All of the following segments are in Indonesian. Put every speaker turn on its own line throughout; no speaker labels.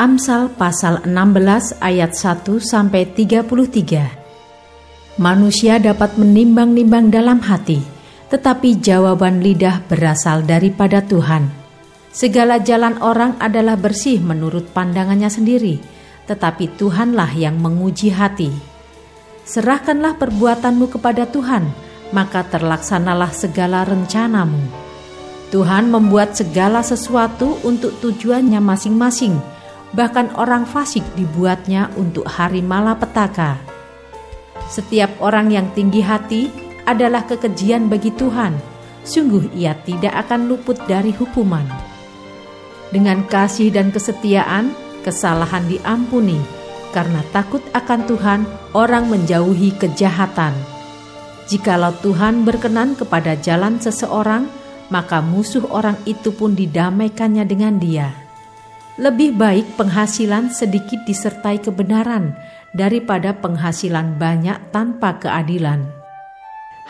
Amsal pasal 16 ayat 1 sampai 33. Manusia dapat menimbang-nimbang dalam hati, tetapi jawaban lidah berasal daripada Tuhan. Segala jalan orang adalah bersih menurut pandangannya sendiri, tetapi Tuhanlah yang menguji hati. Serahkanlah perbuatanmu kepada Tuhan, maka terlaksanalah segala rencanamu. Tuhan membuat segala sesuatu untuk tujuannya masing-masing bahkan orang fasik dibuatnya untuk hari malapetaka. Setiap orang yang tinggi hati adalah kekejian bagi Tuhan, sungguh ia tidak akan luput dari hukuman. Dengan kasih dan kesetiaan, kesalahan diampuni, karena takut akan Tuhan, orang menjauhi kejahatan. Jikalau Tuhan berkenan kepada jalan seseorang, maka musuh orang itu pun didamaikannya dengan dia lebih baik penghasilan sedikit disertai kebenaran daripada penghasilan banyak tanpa keadilan.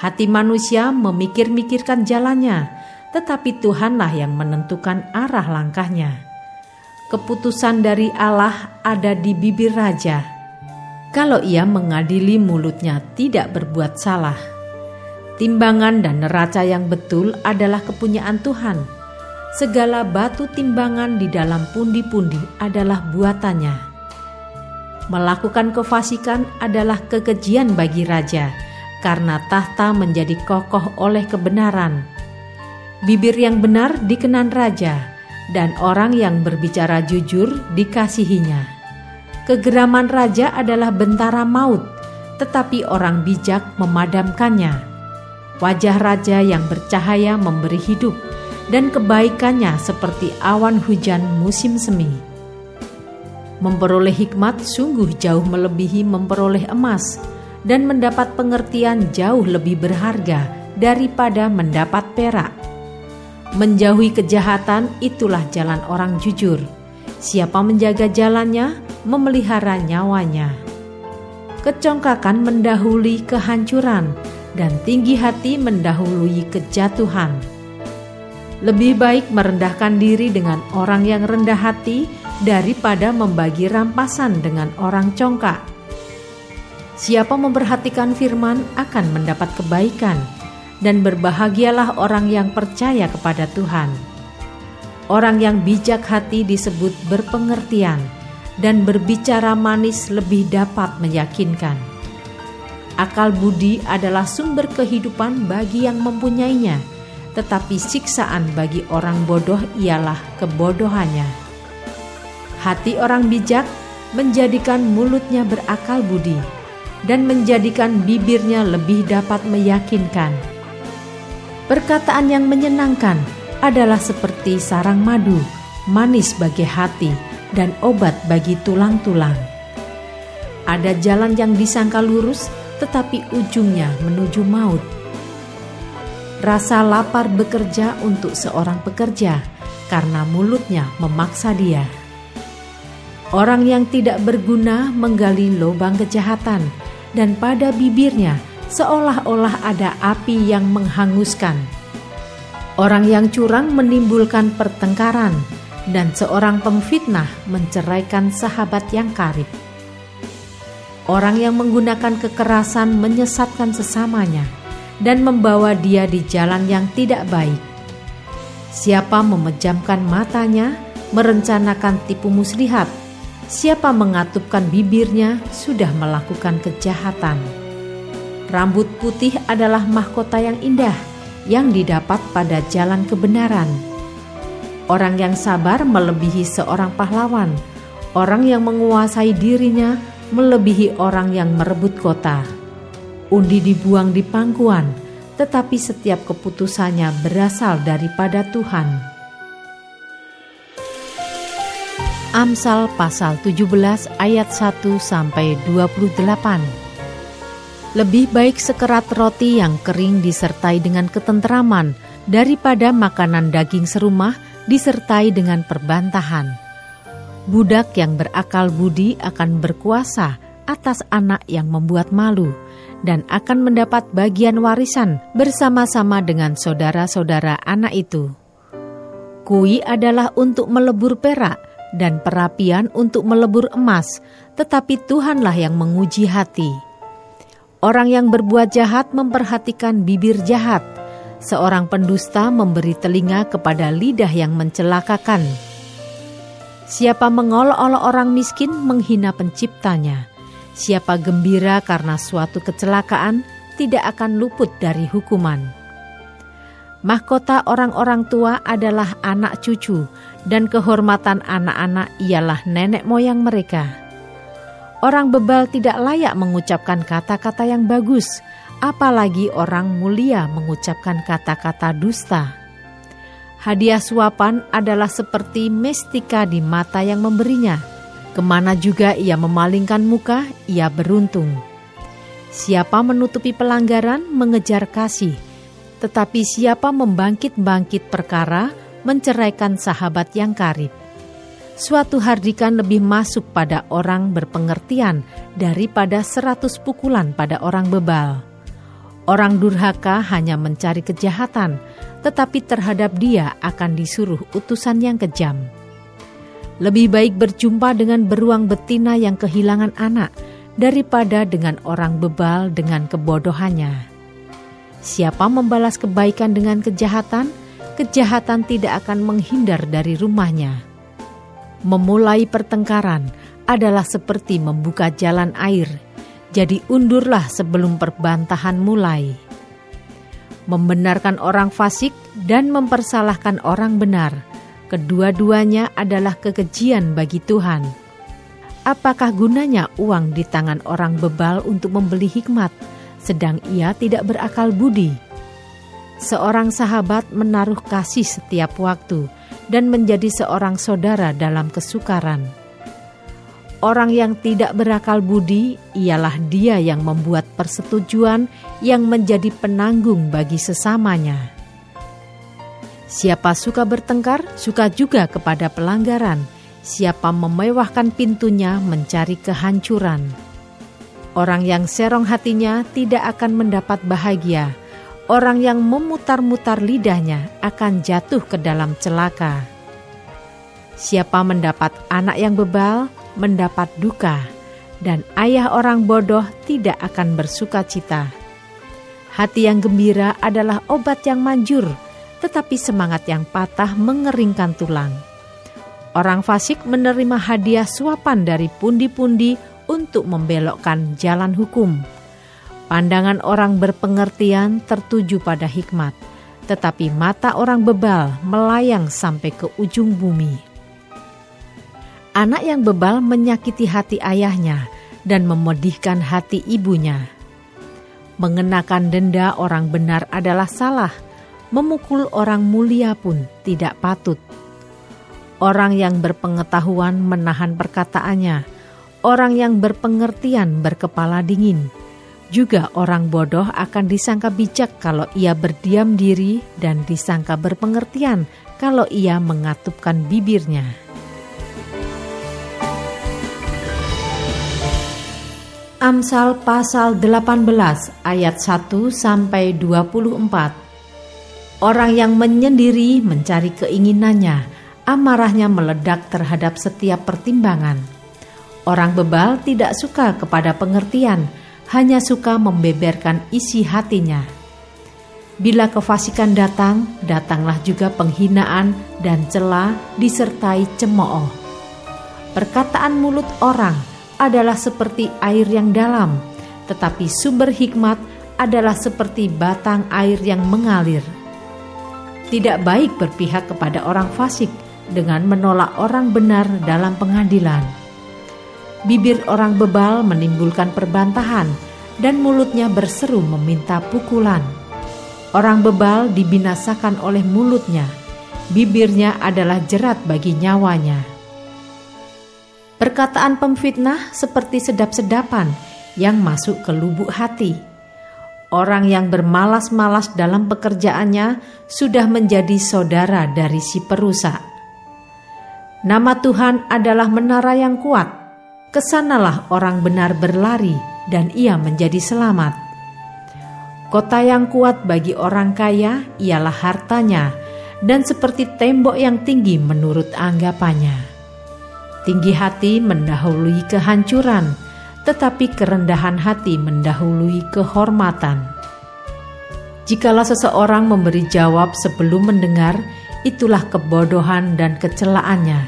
Hati manusia memikir-mikirkan jalannya, tetapi Tuhanlah yang menentukan arah langkahnya. Keputusan dari Allah ada di bibir raja. Kalau ia mengadili mulutnya tidak berbuat salah. Timbangan dan neraca yang betul adalah kepunyaan Tuhan segala batu timbangan di dalam pundi-pundi adalah buatannya. Melakukan kefasikan adalah kekejian bagi raja, karena tahta menjadi kokoh oleh kebenaran. Bibir yang benar dikenan raja, dan orang yang berbicara jujur dikasihinya. Kegeraman raja adalah bentara maut, tetapi orang bijak memadamkannya. Wajah raja yang bercahaya memberi hidup, dan kebaikannya seperti awan hujan musim semi. Memperoleh hikmat sungguh jauh melebihi memperoleh emas, dan mendapat pengertian jauh lebih berharga daripada mendapat perak. Menjauhi kejahatan itulah jalan orang jujur. Siapa menjaga jalannya, memelihara nyawanya. Kecongkakan mendahului kehancuran, dan tinggi hati mendahului kejatuhan lebih baik merendahkan diri dengan orang yang rendah hati daripada membagi rampasan dengan orang congkak. Siapa memperhatikan firman akan mendapat kebaikan, dan berbahagialah orang yang percaya kepada Tuhan. Orang yang bijak hati disebut berpengertian, dan berbicara manis lebih dapat meyakinkan. Akal budi adalah sumber kehidupan bagi yang mempunyainya tetapi siksaan bagi orang bodoh ialah kebodohannya. Hati orang bijak menjadikan mulutnya berakal budi dan menjadikan bibirnya lebih dapat meyakinkan. Perkataan yang menyenangkan adalah seperti sarang madu, manis bagi hati dan obat bagi tulang-tulang. Ada jalan yang disangka lurus, tetapi ujungnya menuju maut Rasa lapar bekerja untuk seorang pekerja karena mulutnya memaksa dia. Orang yang tidak berguna menggali lubang kejahatan, dan pada bibirnya seolah-olah ada api yang menghanguskan. Orang yang curang menimbulkan pertengkaran, dan seorang pemfitnah menceraikan sahabat yang karib. Orang yang menggunakan kekerasan menyesatkan sesamanya dan membawa dia di jalan yang tidak baik. Siapa memejamkan matanya, merencanakan tipu muslihat. Siapa mengatupkan bibirnya, sudah melakukan kejahatan. Rambut putih adalah mahkota yang indah yang didapat pada jalan kebenaran. Orang yang sabar melebihi seorang pahlawan. Orang yang menguasai dirinya melebihi orang yang merebut kota. Undi dibuang di pangkuan, tetapi setiap keputusannya berasal daripada Tuhan. Amsal pasal 17 ayat 1 sampai 28. Lebih baik sekerat roti yang kering disertai dengan ketenteraman daripada makanan daging serumah disertai dengan perbantahan. Budak yang berakal budi akan berkuasa atas anak yang membuat malu dan akan mendapat bagian warisan bersama-sama dengan saudara-saudara anak itu. Kui adalah untuk melebur perak dan perapian untuk melebur emas, tetapi Tuhanlah yang menguji hati. Orang yang berbuat jahat memperhatikan bibir jahat, seorang pendusta memberi telinga kepada lidah yang mencelakakan. Siapa mengolok-olok orang miskin menghina penciptanya. Siapa gembira karena suatu kecelakaan tidak akan luput dari hukuman. Mahkota orang-orang tua adalah anak cucu, dan kehormatan anak-anak ialah nenek moyang mereka. Orang bebal tidak layak mengucapkan kata-kata yang bagus, apalagi orang mulia mengucapkan kata-kata dusta. Hadiah suapan adalah seperti mestika di mata yang memberinya. Ke mana juga ia memalingkan muka, ia beruntung. Siapa menutupi pelanggaran, mengejar kasih tetapi siapa membangkit-bangkit perkara, menceraikan sahabat yang karib. Suatu hardikan lebih masuk pada orang berpengertian daripada seratus pukulan pada orang bebal. Orang durhaka hanya mencari kejahatan, tetapi terhadap dia akan disuruh utusan yang kejam. Lebih baik berjumpa dengan beruang betina yang kehilangan anak daripada dengan orang bebal dengan kebodohannya. Siapa membalas kebaikan dengan kejahatan, kejahatan tidak akan menghindar dari rumahnya. Memulai pertengkaran adalah seperti membuka jalan air, jadi undurlah sebelum perbantahan mulai. Membenarkan orang fasik dan mempersalahkan orang benar, kedua-duanya adalah kekejian bagi Tuhan. Apakah gunanya uang di tangan orang bebal untuk membeli hikmat? sedang ia tidak berakal budi. Seorang sahabat menaruh kasih setiap waktu dan menjadi seorang saudara dalam kesukaran. Orang yang tidak berakal budi ialah dia yang membuat persetujuan yang menjadi penanggung bagi sesamanya. Siapa suka bertengkar, suka juga kepada pelanggaran. Siapa memewahkan pintunya, mencari kehancuran. Orang yang serong hatinya tidak akan mendapat bahagia. Orang yang memutar-mutar lidahnya akan jatuh ke dalam celaka. Siapa mendapat anak yang bebal, mendapat duka, dan ayah orang bodoh tidak akan bersuka cita. Hati yang gembira adalah obat yang manjur, tetapi semangat yang patah mengeringkan tulang. Orang fasik menerima hadiah suapan dari pundi-pundi untuk membelokkan jalan hukum. Pandangan orang berpengertian tertuju pada hikmat, tetapi mata orang bebal melayang sampai ke ujung bumi. Anak yang bebal menyakiti hati ayahnya dan memedihkan hati ibunya. Mengenakan denda orang benar adalah salah, memukul orang mulia pun tidak patut. Orang yang berpengetahuan menahan perkataannya, Orang yang berpengertian berkepala dingin. Juga orang bodoh akan disangka bijak kalau ia berdiam diri dan disangka berpengertian kalau ia mengatupkan bibirnya. Amsal pasal 18 ayat 1 sampai 24. Orang yang menyendiri mencari keinginannya, amarahnya meledak terhadap setiap pertimbangan Orang bebal tidak suka kepada pengertian, hanya suka membeberkan isi hatinya. Bila kefasikan datang, datanglah juga penghinaan dan celah disertai cemooh. Perkataan mulut orang adalah seperti air yang dalam, tetapi sumber hikmat adalah seperti batang air yang mengalir. Tidak baik berpihak kepada orang fasik dengan menolak orang benar dalam pengadilan Bibir orang bebal menimbulkan perbantahan, dan mulutnya berseru meminta pukulan. Orang bebal dibinasakan oleh mulutnya, bibirnya adalah jerat bagi nyawanya. Perkataan pemfitnah seperti sedap-sedapan yang masuk ke lubuk hati. Orang yang bermalas-malas dalam pekerjaannya sudah menjadi saudara dari si perusak. Nama Tuhan adalah menara yang kuat. Ke sanalah orang benar berlari dan ia menjadi selamat. Kota yang kuat bagi orang kaya ialah hartanya, dan seperti tembok yang tinggi menurut anggapannya. Tinggi hati mendahului kehancuran, tetapi kerendahan hati mendahului kehormatan. Jikalau seseorang memberi jawab sebelum mendengar, itulah kebodohan dan kecelaannya.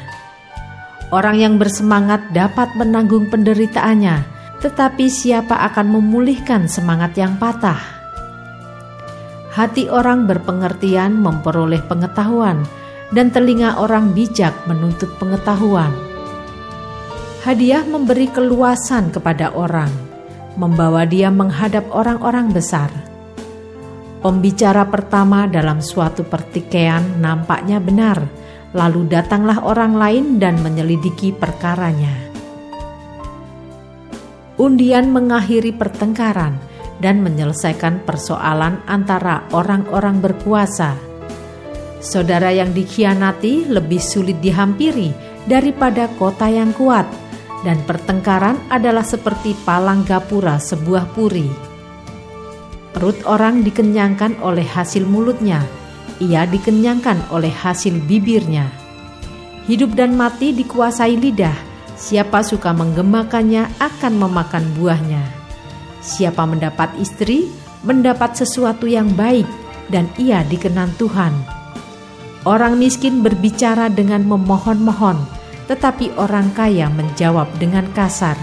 Orang yang bersemangat dapat menanggung penderitaannya, tetapi siapa akan memulihkan semangat yang patah? Hati orang berpengertian memperoleh pengetahuan, dan telinga orang bijak menuntut pengetahuan. Hadiah memberi keluasan kepada orang, membawa dia menghadap orang-orang besar. Pembicara pertama dalam suatu pertikaian nampaknya benar, lalu datanglah orang lain dan menyelidiki perkaranya. Undian mengakhiri pertengkaran dan menyelesaikan persoalan antara orang-orang berkuasa. Saudara yang dikhianati lebih sulit dihampiri daripada kota yang kuat dan pertengkaran adalah seperti palang gapura sebuah puri. Perut orang dikenyangkan oleh hasil mulutnya, ia dikenyangkan oleh hasil bibirnya. Hidup dan mati dikuasai lidah, siapa suka menggemakannya akan memakan buahnya. Siapa mendapat istri, mendapat sesuatu yang baik, dan ia dikenan Tuhan. Orang miskin berbicara dengan memohon-mohon, tetapi orang kaya menjawab dengan kasar.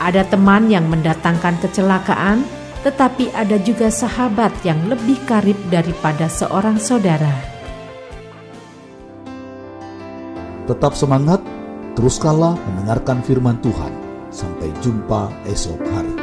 Ada teman yang mendatangkan kecelakaan, tetapi ada juga sahabat yang lebih karib daripada seorang saudara.
Tetap semangat, teruskanlah mendengarkan firman Tuhan. Sampai jumpa esok hari.